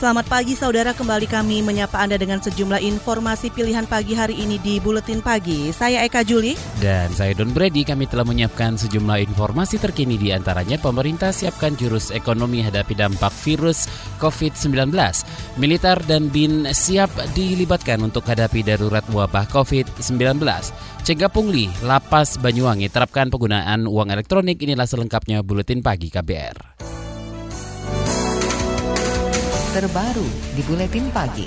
Selamat pagi saudara, kembali kami menyapa Anda dengan sejumlah informasi pilihan pagi hari ini di Buletin Pagi. Saya Eka Juli. Dan saya Don Brady, kami telah menyiapkan sejumlah informasi terkini di antaranya pemerintah siapkan jurus ekonomi hadapi dampak virus COVID-19. Militer dan BIN siap dilibatkan untuk hadapi darurat wabah COVID-19. Cegah pungli, lapas Banyuwangi terapkan penggunaan uang elektronik. Inilah selengkapnya Buletin Pagi KBR terbaru di Buletin Pagi.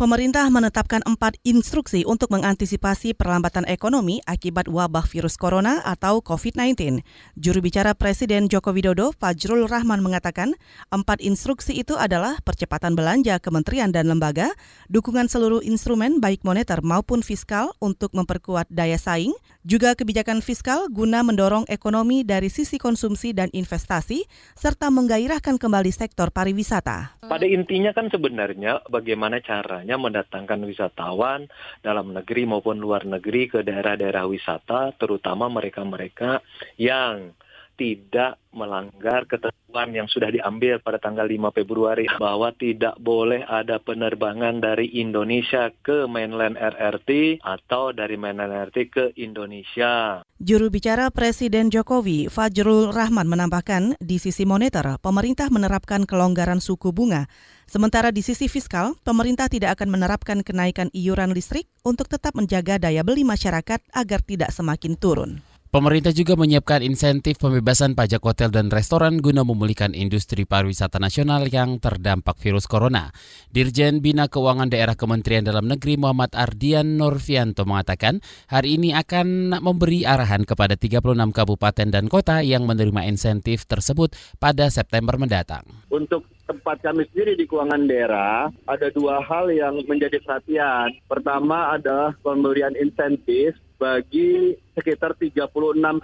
Pemerintah menetapkan empat instruksi untuk mengantisipasi perlambatan ekonomi akibat wabah virus corona atau COVID-19. Juru bicara Presiden Joko Widodo, Fajrul Rahman mengatakan, empat instruksi itu adalah percepatan belanja kementerian dan lembaga, dukungan seluruh instrumen baik moneter maupun fiskal untuk memperkuat daya saing, juga kebijakan fiskal guna mendorong ekonomi dari sisi konsumsi dan investasi, serta menggairahkan kembali sektor pariwisata. Pada intinya kan sebenarnya bagaimana caranya mendatangkan wisatawan dalam negeri maupun luar negeri ke daerah-daerah wisata, terutama mereka-mereka yang tidak melanggar ketentuan yang sudah diambil pada tanggal 5 Februari bahwa tidak boleh ada penerbangan dari Indonesia ke mainland RRT atau dari mainland RRT ke Indonesia. Juru bicara Presiden Jokowi, Fajrul Rahman menambahkan, di sisi moneter, pemerintah menerapkan kelonggaran suku bunga. Sementara di sisi fiskal, pemerintah tidak akan menerapkan kenaikan iuran listrik untuk tetap menjaga daya beli masyarakat agar tidak semakin turun. Pemerintah juga menyiapkan insentif pembebasan pajak hotel dan restoran guna memulihkan industri pariwisata nasional yang terdampak virus corona. Dirjen Bina Keuangan Daerah Kementerian Dalam Negeri Muhammad Ardian Nurfianto mengatakan hari ini akan memberi arahan kepada 36 kabupaten dan kota yang menerima insentif tersebut pada September mendatang. Untuk tempat kami sendiri di keuangan daerah ada dua hal yang menjadi perhatian. Pertama adalah pemberian insentif bagi sekitar 36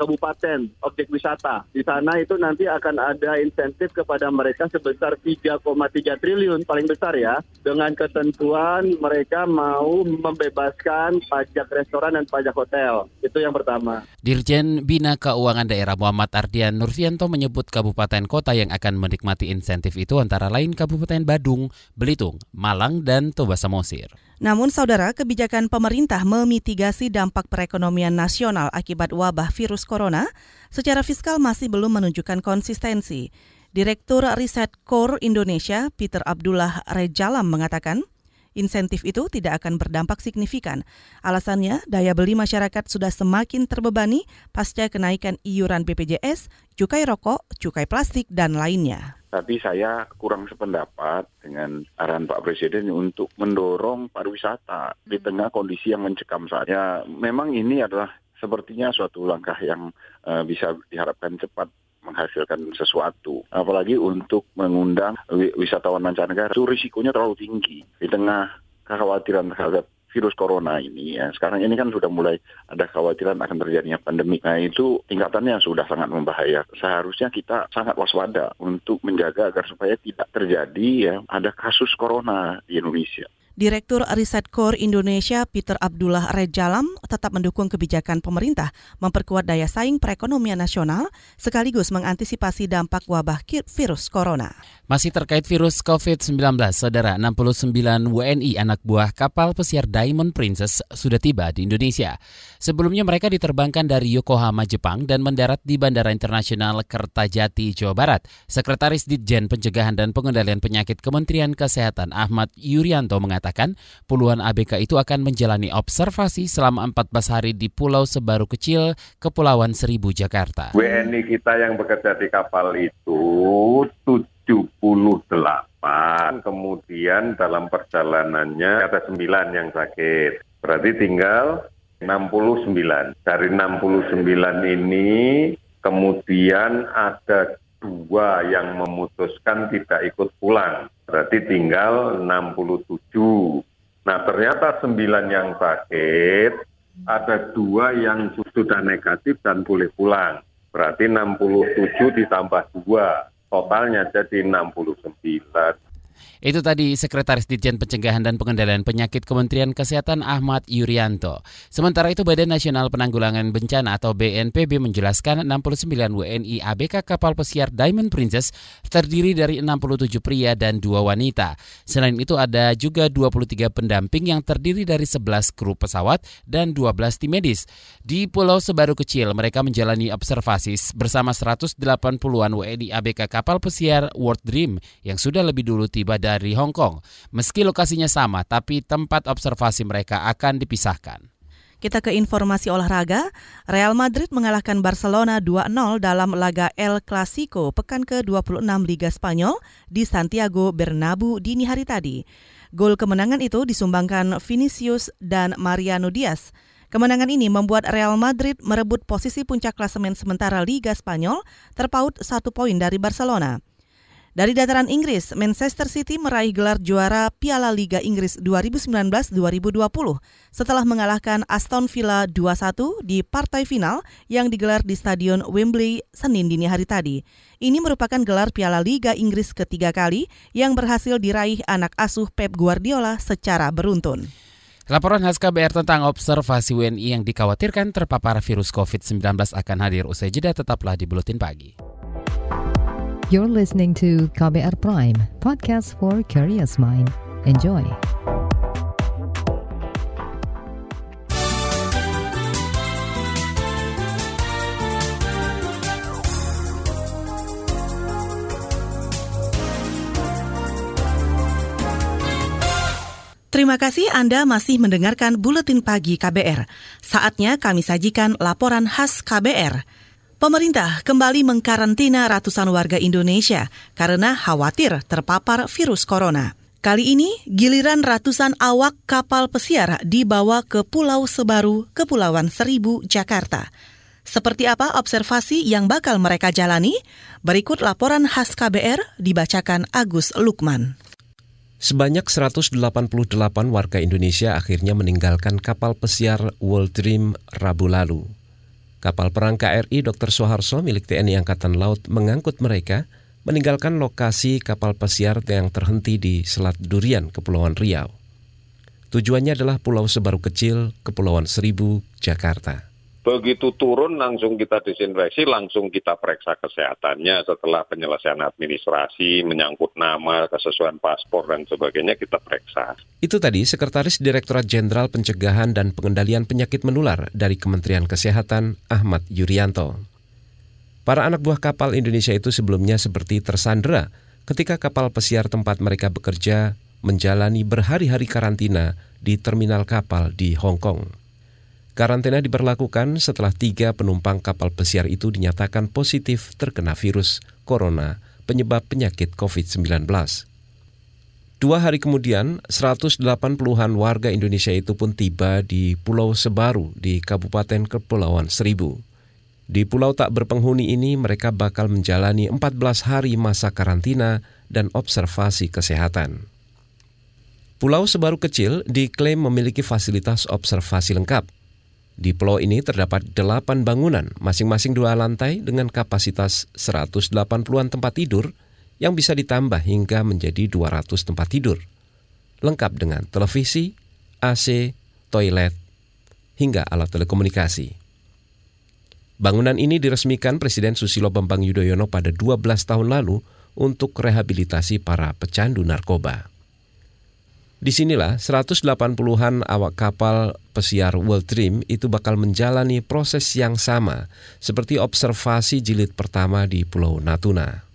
kabupaten objek wisata. Di sana itu nanti akan ada insentif kepada mereka sebesar 3,3 triliun paling besar ya. Dengan ketentuan mereka mau membebaskan pajak restoran dan pajak hotel. Itu yang pertama. Dirjen Bina Keuangan Daerah Muhammad Ardian Nurfianto menyebut kabupaten kota yang akan menikmati insentif itu antara lain Kabupaten Badung, Belitung, Malang, dan Toba Samosir. Namun saudara, kebijakan pemerintah memitigasi dampak perekonomian nasional akibat wabah virus corona secara fiskal masih belum menunjukkan konsistensi. Direktur Riset Core Indonesia, Peter Abdullah Rejalam mengatakan, insentif itu tidak akan berdampak signifikan. Alasannya, daya beli masyarakat sudah semakin terbebani pasca kenaikan iuran BPJS, cukai rokok, cukai plastik, dan lainnya. Tapi saya kurang sependapat dengan arahan Pak Presiden untuk mendorong pariwisata di hmm. tengah kondisi yang mencekam saja. Memang ini adalah sepertinya suatu langkah yang uh, bisa diharapkan cepat menghasilkan sesuatu. Apalagi untuk mengundang wisatawan mancanegara, itu risikonya terlalu tinggi. Di tengah kekhawatiran terhadap virus corona ini ya sekarang ini kan sudah mulai ada kekhawatiran akan terjadinya pandemi. Nah itu tingkatannya sudah sangat membahaya. Seharusnya kita sangat waspada untuk menjaga agar supaya tidak terjadi ya ada kasus corona di Indonesia. Direktur Riset Core Indonesia Peter Abdullah Rejalam tetap mendukung kebijakan pemerintah memperkuat daya saing perekonomian nasional sekaligus mengantisipasi dampak wabah virus corona. Masih terkait virus COVID-19, saudara 69 WNI anak buah kapal pesiar Diamond Princess sudah tiba di Indonesia. Sebelumnya mereka diterbangkan dari Yokohama, Jepang dan mendarat di Bandara Internasional Kertajati, Jawa Barat. Sekretaris Ditjen Pencegahan dan Pengendalian Penyakit Kementerian Kesehatan Ahmad Yuryanto mengatakan puluhan ABK itu akan menjalani observasi selama 14 hari di Pulau Sebaru Kecil, Kepulauan Seribu, Jakarta. WNI kita yang bekerja di kapal itu 78. Kemudian dalam perjalanannya ada 9 yang sakit. Berarti tinggal 69. Dari 69 ini kemudian ada dua yang memutuskan tidak ikut pulang. Berarti tinggal 67. Nah ternyata 9 yang sakit, ada dua yang sudah negatif dan boleh pulang. Berarti 67 ditambah dua totalnya jadi 69. Itu tadi Sekretaris Ditjen Pencegahan dan Pengendalian Penyakit Kementerian Kesehatan Ahmad Yuryanto. Sementara itu Badan Nasional Penanggulangan Bencana atau BNPB menjelaskan 69 WNI ABK kapal pesiar Diamond Princess terdiri dari 67 pria dan 2 wanita. Selain itu ada juga 23 pendamping yang terdiri dari 11 kru pesawat dan 12 tim medis. Di Pulau Sebaru Kecil mereka menjalani observasi bersama 180-an WNI ABK kapal pesiar World Dream yang sudah lebih dulu tiba dari Hong Kong. Meski lokasinya sama, tapi tempat observasi mereka akan dipisahkan. Kita ke informasi olahraga. Real Madrid mengalahkan Barcelona 2-0 dalam laga El Clasico pekan ke-26 Liga Spanyol di Santiago Bernabeu dini hari tadi. Gol kemenangan itu disumbangkan Vinicius dan Mariano Diaz. Kemenangan ini membuat Real Madrid merebut posisi puncak klasemen sementara Liga Spanyol terpaut satu poin dari Barcelona. Dari dataran Inggris, Manchester City meraih gelar juara Piala Liga Inggris 2019-2020 setelah mengalahkan Aston Villa 2-1 di partai final yang digelar di Stadion Wembley Senin dini hari tadi. Ini merupakan gelar Piala Liga Inggris ketiga kali yang berhasil diraih anak asuh Pep Guardiola secara beruntun. Laporan khas KBR tentang observasi WNI yang dikhawatirkan terpapar virus COVID-19 akan hadir usai jeda tetaplah di Buletin Pagi. You're listening to KBR Prime, podcast for curious mind. Enjoy. Terima kasih Anda masih mendengarkan Buletin Pagi KBR. Saatnya kami sajikan laporan khas KBR. Pemerintah kembali mengkarantina ratusan warga Indonesia karena khawatir terpapar virus corona. Kali ini, giliran ratusan awak kapal pesiar dibawa ke Pulau Sebaru, Kepulauan Seribu, Jakarta. Seperti apa observasi yang bakal mereka jalani? Berikut laporan khas KBR dibacakan Agus Lukman. Sebanyak 188 warga Indonesia akhirnya meninggalkan kapal pesiar World Dream Rabu lalu. Kapal perang KRI Dr. Soeharto milik TNI Angkatan Laut mengangkut mereka meninggalkan lokasi kapal pesiar yang terhenti di Selat Durian, Kepulauan Riau. Tujuannya adalah Pulau Sebaru Kecil, Kepulauan Seribu, Jakarta. Begitu turun langsung kita disinfeksi, langsung kita periksa kesehatannya setelah penyelesaian administrasi, menyangkut nama, kesesuaian paspor dan sebagainya kita periksa. Itu tadi Sekretaris Direktorat Jenderal Pencegahan dan Pengendalian Penyakit Menular dari Kementerian Kesehatan Ahmad Yuryanto. Para anak buah kapal Indonesia itu sebelumnya seperti tersandera ketika kapal pesiar tempat mereka bekerja menjalani berhari-hari karantina di terminal kapal di Hong Kong. Karantina diberlakukan setelah tiga penumpang kapal pesiar itu dinyatakan positif terkena virus corona penyebab penyakit COVID-19. Dua hari kemudian, 180-an warga Indonesia itu pun tiba di Pulau Sebaru di Kabupaten Kepulauan Seribu. Di pulau tak berpenghuni ini mereka bakal menjalani 14 hari masa karantina dan observasi kesehatan. Pulau Sebaru kecil diklaim memiliki fasilitas observasi lengkap, di pulau ini terdapat delapan bangunan, masing-masing dua lantai dengan kapasitas 180-an tempat tidur yang bisa ditambah hingga menjadi 200 tempat tidur. Lengkap dengan televisi, AC, toilet, hingga alat telekomunikasi. Bangunan ini diresmikan Presiden Susilo Bambang Yudhoyono pada 12 tahun lalu untuk rehabilitasi para pecandu narkoba. Di sinilah 180-an awak kapal pesiar World Dream itu bakal menjalani proses yang sama seperti observasi jilid pertama di Pulau Natuna.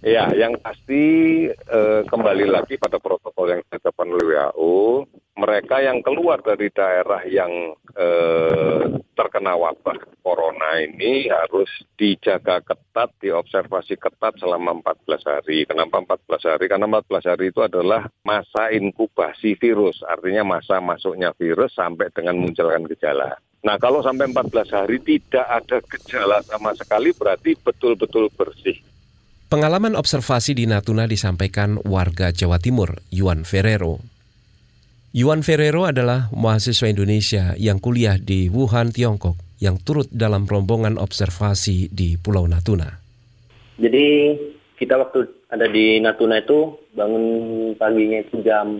Ya, yang pasti eh, kembali lagi pada protokol yang ditetapkan oleh WHO, mereka yang keluar dari daerah yang eh, terkena wabah corona ini harus dijaga ketat, diobservasi ketat selama 14 hari. Kenapa 14 hari? Karena 14 hari itu adalah masa inkubasi virus, artinya masa masuknya virus sampai dengan munculkan gejala. Nah kalau sampai 14 hari tidak ada gejala sama sekali berarti betul-betul bersih. Pengalaman observasi di Natuna disampaikan warga Jawa Timur, Yuan Ferrero. Yuan Ferrero adalah mahasiswa Indonesia yang kuliah di Wuhan, Tiongkok, yang turut dalam rombongan observasi di Pulau Natuna. Jadi kita waktu ada di Natuna itu bangun paginya itu jam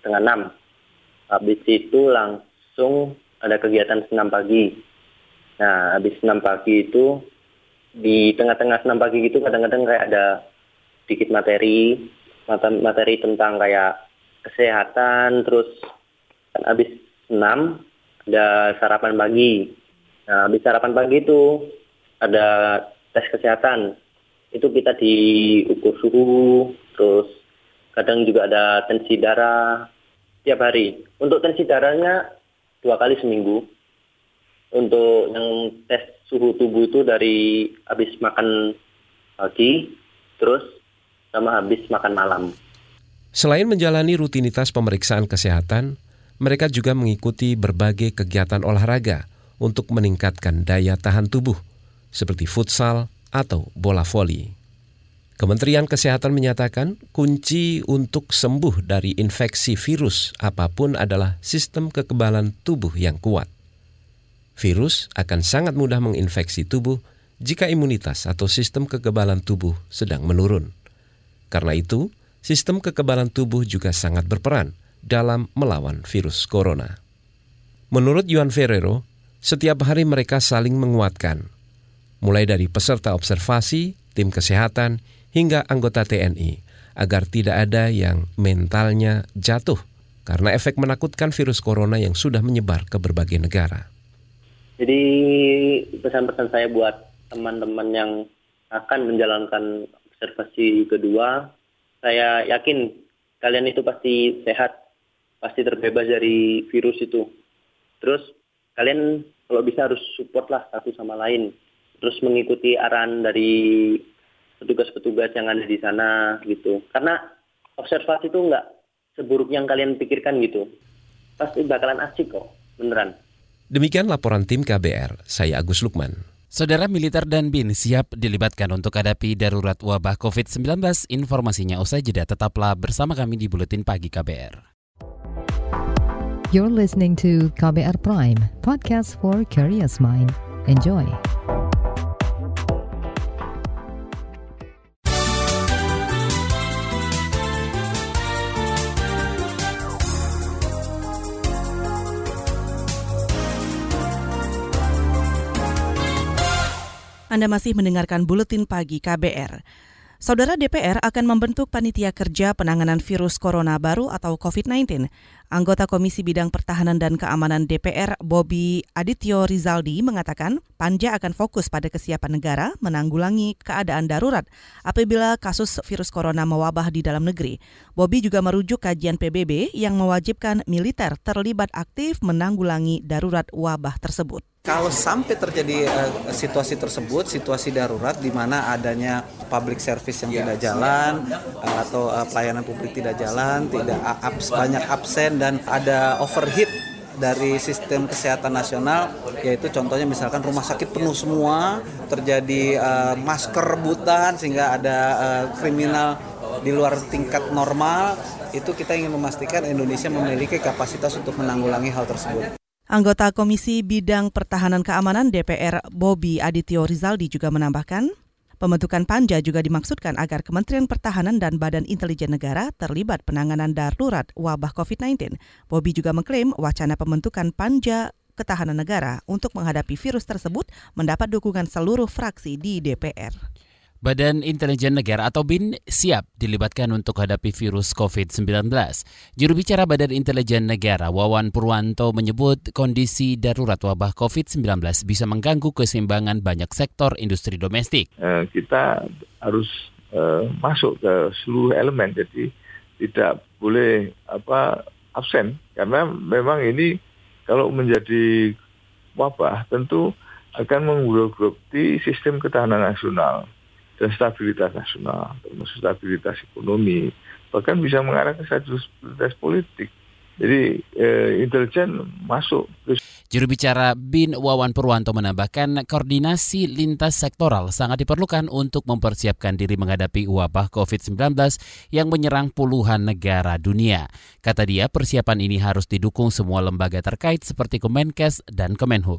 setengah enam. Habis itu langsung ada kegiatan senam pagi. Nah, habis senam pagi itu di tengah-tengah senam pagi gitu kadang-kadang kayak ada sedikit materi, materi tentang kayak kesehatan, terus kan habis senam ada sarapan pagi. Nah, habis sarapan pagi itu ada tes kesehatan itu kita diukur suhu, terus kadang juga ada tensi darah tiap hari. Untuk tensi darahnya dua kali seminggu. Untuk yang tes suhu tubuh itu dari habis makan pagi, terus sama habis makan malam. Selain menjalani rutinitas pemeriksaan kesehatan, mereka juga mengikuti berbagai kegiatan olahraga untuk meningkatkan daya tahan tubuh, seperti futsal, atau bola voli. Kementerian Kesehatan menyatakan kunci untuk sembuh dari infeksi virus apa pun adalah sistem kekebalan tubuh yang kuat. Virus akan sangat mudah menginfeksi tubuh jika imunitas atau sistem kekebalan tubuh sedang menurun. Karena itu, sistem kekebalan tubuh juga sangat berperan dalam melawan virus corona. Menurut Yuan Ferrero, setiap hari mereka saling menguatkan – mulai dari peserta observasi, tim kesehatan, hingga anggota TNI, agar tidak ada yang mentalnya jatuh karena efek menakutkan virus corona yang sudah menyebar ke berbagai negara. Jadi pesan-pesan saya buat teman-teman yang akan menjalankan observasi kedua, saya yakin kalian itu pasti sehat, pasti terbebas dari virus itu. Terus kalian kalau bisa harus support lah satu sama lain terus mengikuti arahan dari petugas-petugas yang ada di sana gitu. Karena observasi itu nggak seburuk yang kalian pikirkan gitu. Pasti bakalan asik kok, beneran. Demikian laporan tim KBR, saya Agus Lukman. Saudara militer dan BIN siap dilibatkan untuk hadapi darurat wabah COVID-19. Informasinya usai jeda tetaplah bersama kami di Buletin Pagi KBR. You're listening to KBR Prime, podcast for curious mind. Enjoy. Anda masih mendengarkan Buletin Pagi KBR. Saudara DPR akan membentuk panitia kerja penanganan virus corona baru atau COVID-19. Anggota Komisi Bidang Pertahanan dan Keamanan DPR, Bobby Adityo Rizaldi, mengatakan panja akan fokus pada kesiapan negara menanggulangi keadaan darurat apabila kasus virus corona mewabah di dalam negeri. Bobby juga merujuk kajian PBB yang mewajibkan militer terlibat aktif menanggulangi darurat wabah tersebut. Kalau sampai terjadi uh, situasi tersebut, situasi darurat di mana adanya public service yang tidak jalan uh, atau uh, pelayanan publik tidak jalan, tidak uh, abs, banyak absen dan ada overheat dari sistem kesehatan nasional yaitu contohnya misalkan rumah sakit penuh semua terjadi uh, masker rebutan sehingga ada uh, kriminal di luar tingkat normal itu kita ingin memastikan Indonesia memiliki kapasitas untuk menanggulangi hal tersebut. Anggota Komisi Bidang Pertahanan Keamanan DPR Bobby Adityo Rizaldi juga menambahkan, pembentukan panja juga dimaksudkan agar Kementerian Pertahanan dan Badan Intelijen Negara terlibat penanganan darurat wabah COVID-19. Bobby juga mengklaim wacana pembentukan panja ketahanan negara untuk menghadapi virus tersebut mendapat dukungan seluruh fraksi di DPR. Badan Intelijen Negara atau BIN siap dilibatkan untuk hadapi virus COVID-19. Juru bicara Badan Intelijen Negara Wawan Purwanto menyebut kondisi darurat wabah COVID-19 bisa mengganggu keseimbangan banyak sektor industri domestik. Eh, kita harus eh, masuk ke seluruh elemen, jadi tidak boleh apa absen karena memang ini kalau menjadi wabah tentu akan menggerogoti sistem ketahanan nasional dan stabilitas nasional, termasuk stabilitas ekonomi, bahkan bisa mengarah ke stabilitas politik. Jadi eh, intelijen masuk. Juru bicara BIN Wawan Purwanto menambahkan koordinasi lintas sektoral sangat diperlukan untuk mempersiapkan diri menghadapi wabah COVID-19 yang menyerang puluhan negara dunia. Kata dia, persiapan ini harus didukung semua lembaga terkait seperti Kemenkes dan Kemenhub.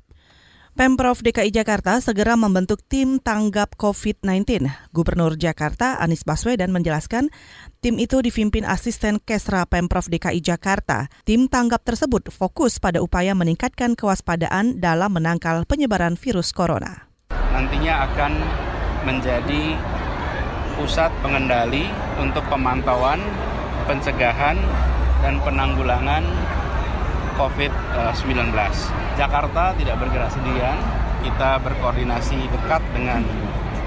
Pemprov DKI Jakarta segera membentuk tim tanggap COVID-19. Gubernur Jakarta Anies Baswedan menjelaskan, tim itu dipimpin asisten Kesra Pemprov DKI Jakarta. Tim tanggap tersebut fokus pada upaya meningkatkan kewaspadaan dalam menangkal penyebaran virus corona. Nantinya akan menjadi pusat pengendali untuk pemantauan, pencegahan, dan penanggulangan COVID-19. Jakarta tidak bergerak sendirian, kita berkoordinasi dekat dengan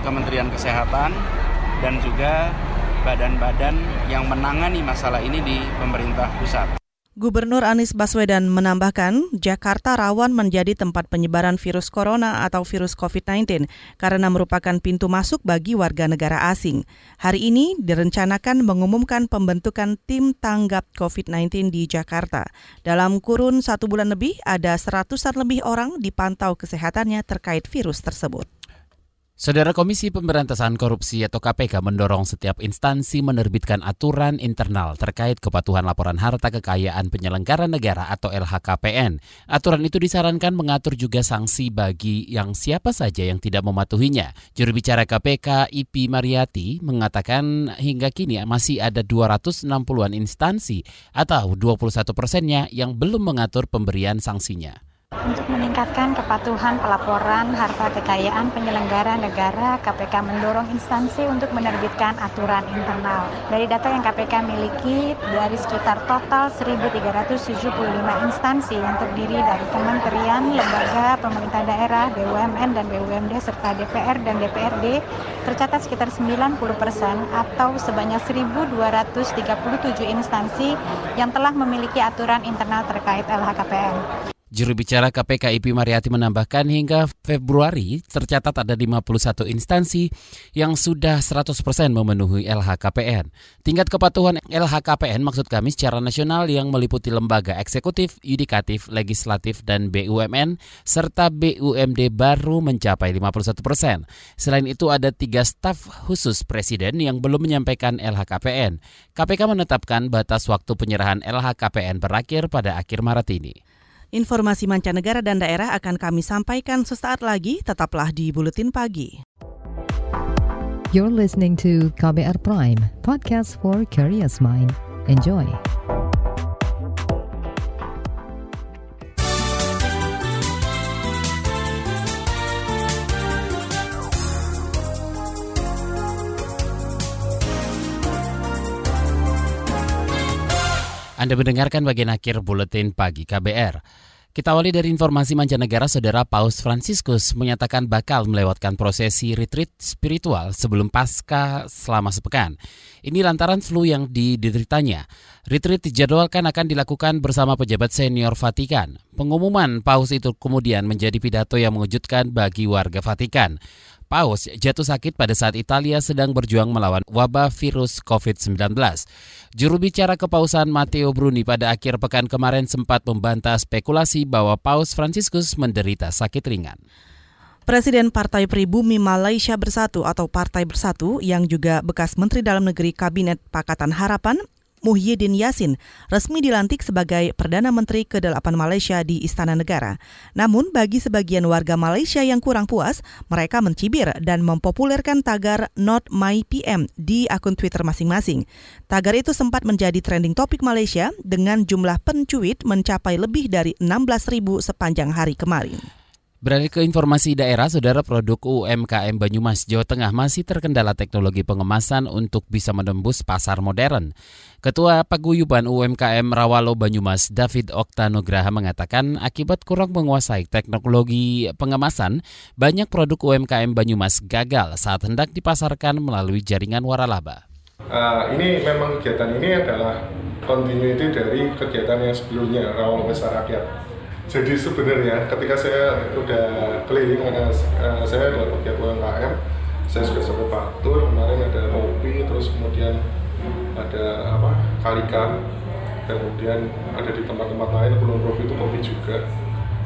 Kementerian Kesehatan dan juga badan-badan yang menangani masalah ini di pemerintah pusat. Gubernur Anies Baswedan menambahkan, Jakarta rawan menjadi tempat penyebaran virus corona atau virus COVID-19 karena merupakan pintu masuk bagi warga negara asing. Hari ini direncanakan mengumumkan pembentukan tim tanggap COVID-19 di Jakarta. Dalam kurun satu bulan lebih, ada seratusan lebih orang dipantau kesehatannya terkait virus tersebut. Saudara Komisi Pemberantasan Korupsi atau KPK mendorong setiap instansi menerbitkan aturan internal terkait kepatuhan laporan harta kekayaan penyelenggara negara atau LHKPN. Aturan itu disarankan mengatur juga sanksi bagi yang siapa saja yang tidak mematuhinya. Juru bicara KPK Ipi Mariati mengatakan hingga kini masih ada 260-an instansi atau 21 persennya yang belum mengatur pemberian sanksinya. Untuk meningkatkan kepatuhan pelaporan harta kekayaan penyelenggara negara, KPK mendorong instansi untuk menerbitkan aturan internal. Dari data yang KPK miliki, dari sekitar total 1.375 instansi yang terdiri dari kementerian, lembaga, pemerintah daerah, BUMN dan BUMD, serta DPR dan DPRD, tercatat sekitar 90 persen atau sebanyak 1.237 instansi yang telah memiliki aturan internal terkait LHKPN. Juru bicara KPK IP Mariati menambahkan hingga Februari tercatat ada 51 instansi yang sudah 100% memenuhi LHKPN. Tingkat kepatuhan LHKPN maksud kami secara nasional yang meliputi lembaga eksekutif, yudikatif, legislatif, dan BUMN, serta BUMD baru mencapai 51%. Selain itu ada tiga staf khusus Presiden yang belum menyampaikan LHKPN. KPK menetapkan batas waktu penyerahan LHKPN berakhir pada akhir Maret ini. Informasi mancanegara dan daerah akan kami sampaikan sesaat lagi, tetaplah di Buletin Pagi. You're listening to KBR Prime, podcast for curious mind. Enjoy. Anda mendengarkan bagian akhir buletin pagi KBR. Kita awali dari informasi mancanegara, Saudara Paus Franciscus menyatakan bakal melewatkan prosesi retreat spiritual sebelum pasca selama sepekan. Ini lantaran flu yang dideritanya. Retreat dijadwalkan akan dilakukan bersama pejabat senior Vatikan. Pengumuman Paus itu kemudian menjadi pidato yang mengejutkan bagi warga Vatikan. Paus jatuh sakit pada saat Italia sedang berjuang melawan wabah virus COVID-19. Juru bicara kepausan Matteo Bruni pada akhir pekan kemarin sempat membantah spekulasi bahwa Paus Franciscus menderita sakit ringan. Presiden Partai Pribumi Malaysia Bersatu atau Partai Bersatu yang juga bekas Menteri Dalam Negeri Kabinet Pakatan Harapan Muhyiddin Yassin resmi dilantik sebagai Perdana Menteri ke-8 Malaysia di Istana Negara. Namun bagi sebagian warga Malaysia yang kurang puas, mereka mencibir dan mempopulerkan tagar Not My PM di akun Twitter masing-masing. Tagar itu sempat menjadi trending topik Malaysia dengan jumlah pencuit mencapai lebih dari 16.000 sepanjang hari kemarin. Beralih ke informasi daerah, saudara produk UMKM Banyumas, Jawa Tengah masih terkendala teknologi pengemasan untuk bisa menembus pasar modern. Ketua Paguyuban UMKM Rawalo Banyumas, David Oktanugraha mengatakan akibat kurang menguasai teknologi pengemasan, banyak produk UMKM Banyumas gagal saat hendak dipasarkan melalui jaringan waralaba. Uh, ini memang kegiatan ini adalah continuity dari kegiatan yang sebelumnya, Rawalo Besar Rakyat jadi sebenarnya ketika saya udah keliling uh, saya ada pegiat UMKM saya sudah sampai Batur kemarin ada Ropi terus kemudian ada apa Kalika kemudian ada di tempat-tempat lain Kulon Profi itu kopi juga.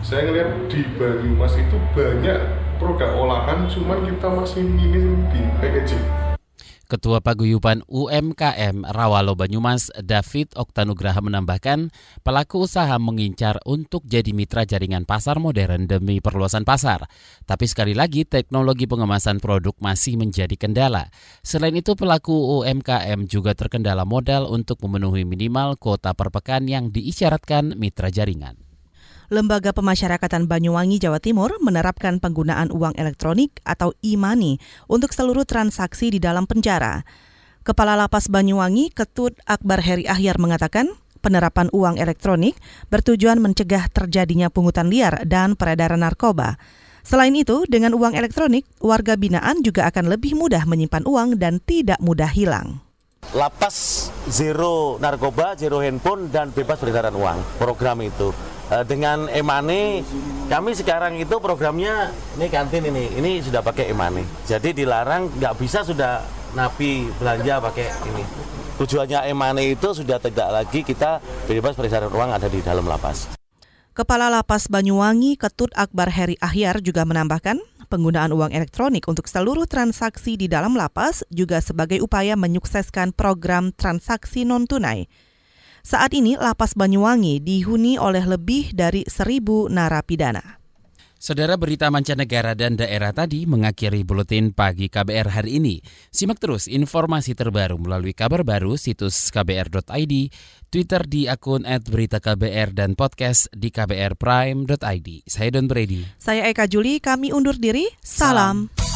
Saya ngeliat di Banyumas itu banyak produk olahan cuman kita masih minim di packaging Ketua Paguyuban UMKM Rawalo Banyumas David Oktanugraha menambahkan, pelaku usaha mengincar untuk jadi mitra jaringan pasar modern demi perluasan pasar. Tapi sekali lagi teknologi pengemasan produk masih menjadi kendala. Selain itu pelaku UMKM juga terkendala modal untuk memenuhi minimal kuota per pekan yang diisyaratkan mitra jaringan. Lembaga Pemasyarakatan Banyuwangi, Jawa Timur menerapkan penggunaan uang elektronik atau e-money untuk seluruh transaksi di dalam penjara. Kepala Lapas Banyuwangi, Ketut Akbar Heri Ahyar mengatakan, penerapan uang elektronik bertujuan mencegah terjadinya pungutan liar dan peredaran narkoba. Selain itu, dengan uang elektronik, warga binaan juga akan lebih mudah menyimpan uang dan tidak mudah hilang. Lapas zero narkoba, zero handphone, dan bebas peredaran uang. Program itu Eh, dengan Emane kami sekarang itu programnya ini kantin ini ini sudah pakai Emane jadi dilarang nggak bisa sudah napi belanja pakai ini. Tujuannya Emane itu sudah tidak lagi kita bebas peredaran uang ada di dalam lapas. Kepala Lapas Banyuwangi Ketut Akbar Heri Ahyar juga menambahkan penggunaan uang elektronik untuk seluruh transaksi di dalam lapas juga sebagai upaya menyukseskan program transaksi non-tunai. Saat ini lapas Banyuwangi dihuni oleh lebih dari seribu narapidana. Saudara berita mancanegara dan daerah tadi mengakhiri buletin pagi KBR hari ini. Simak terus informasi terbaru melalui kabar baru situs kbr.id, Twitter di akun @beritaKBR dan podcast di kbrprime.id. Saya Don Brady. Saya Eka Juli, kami undur diri. Salam. Salam.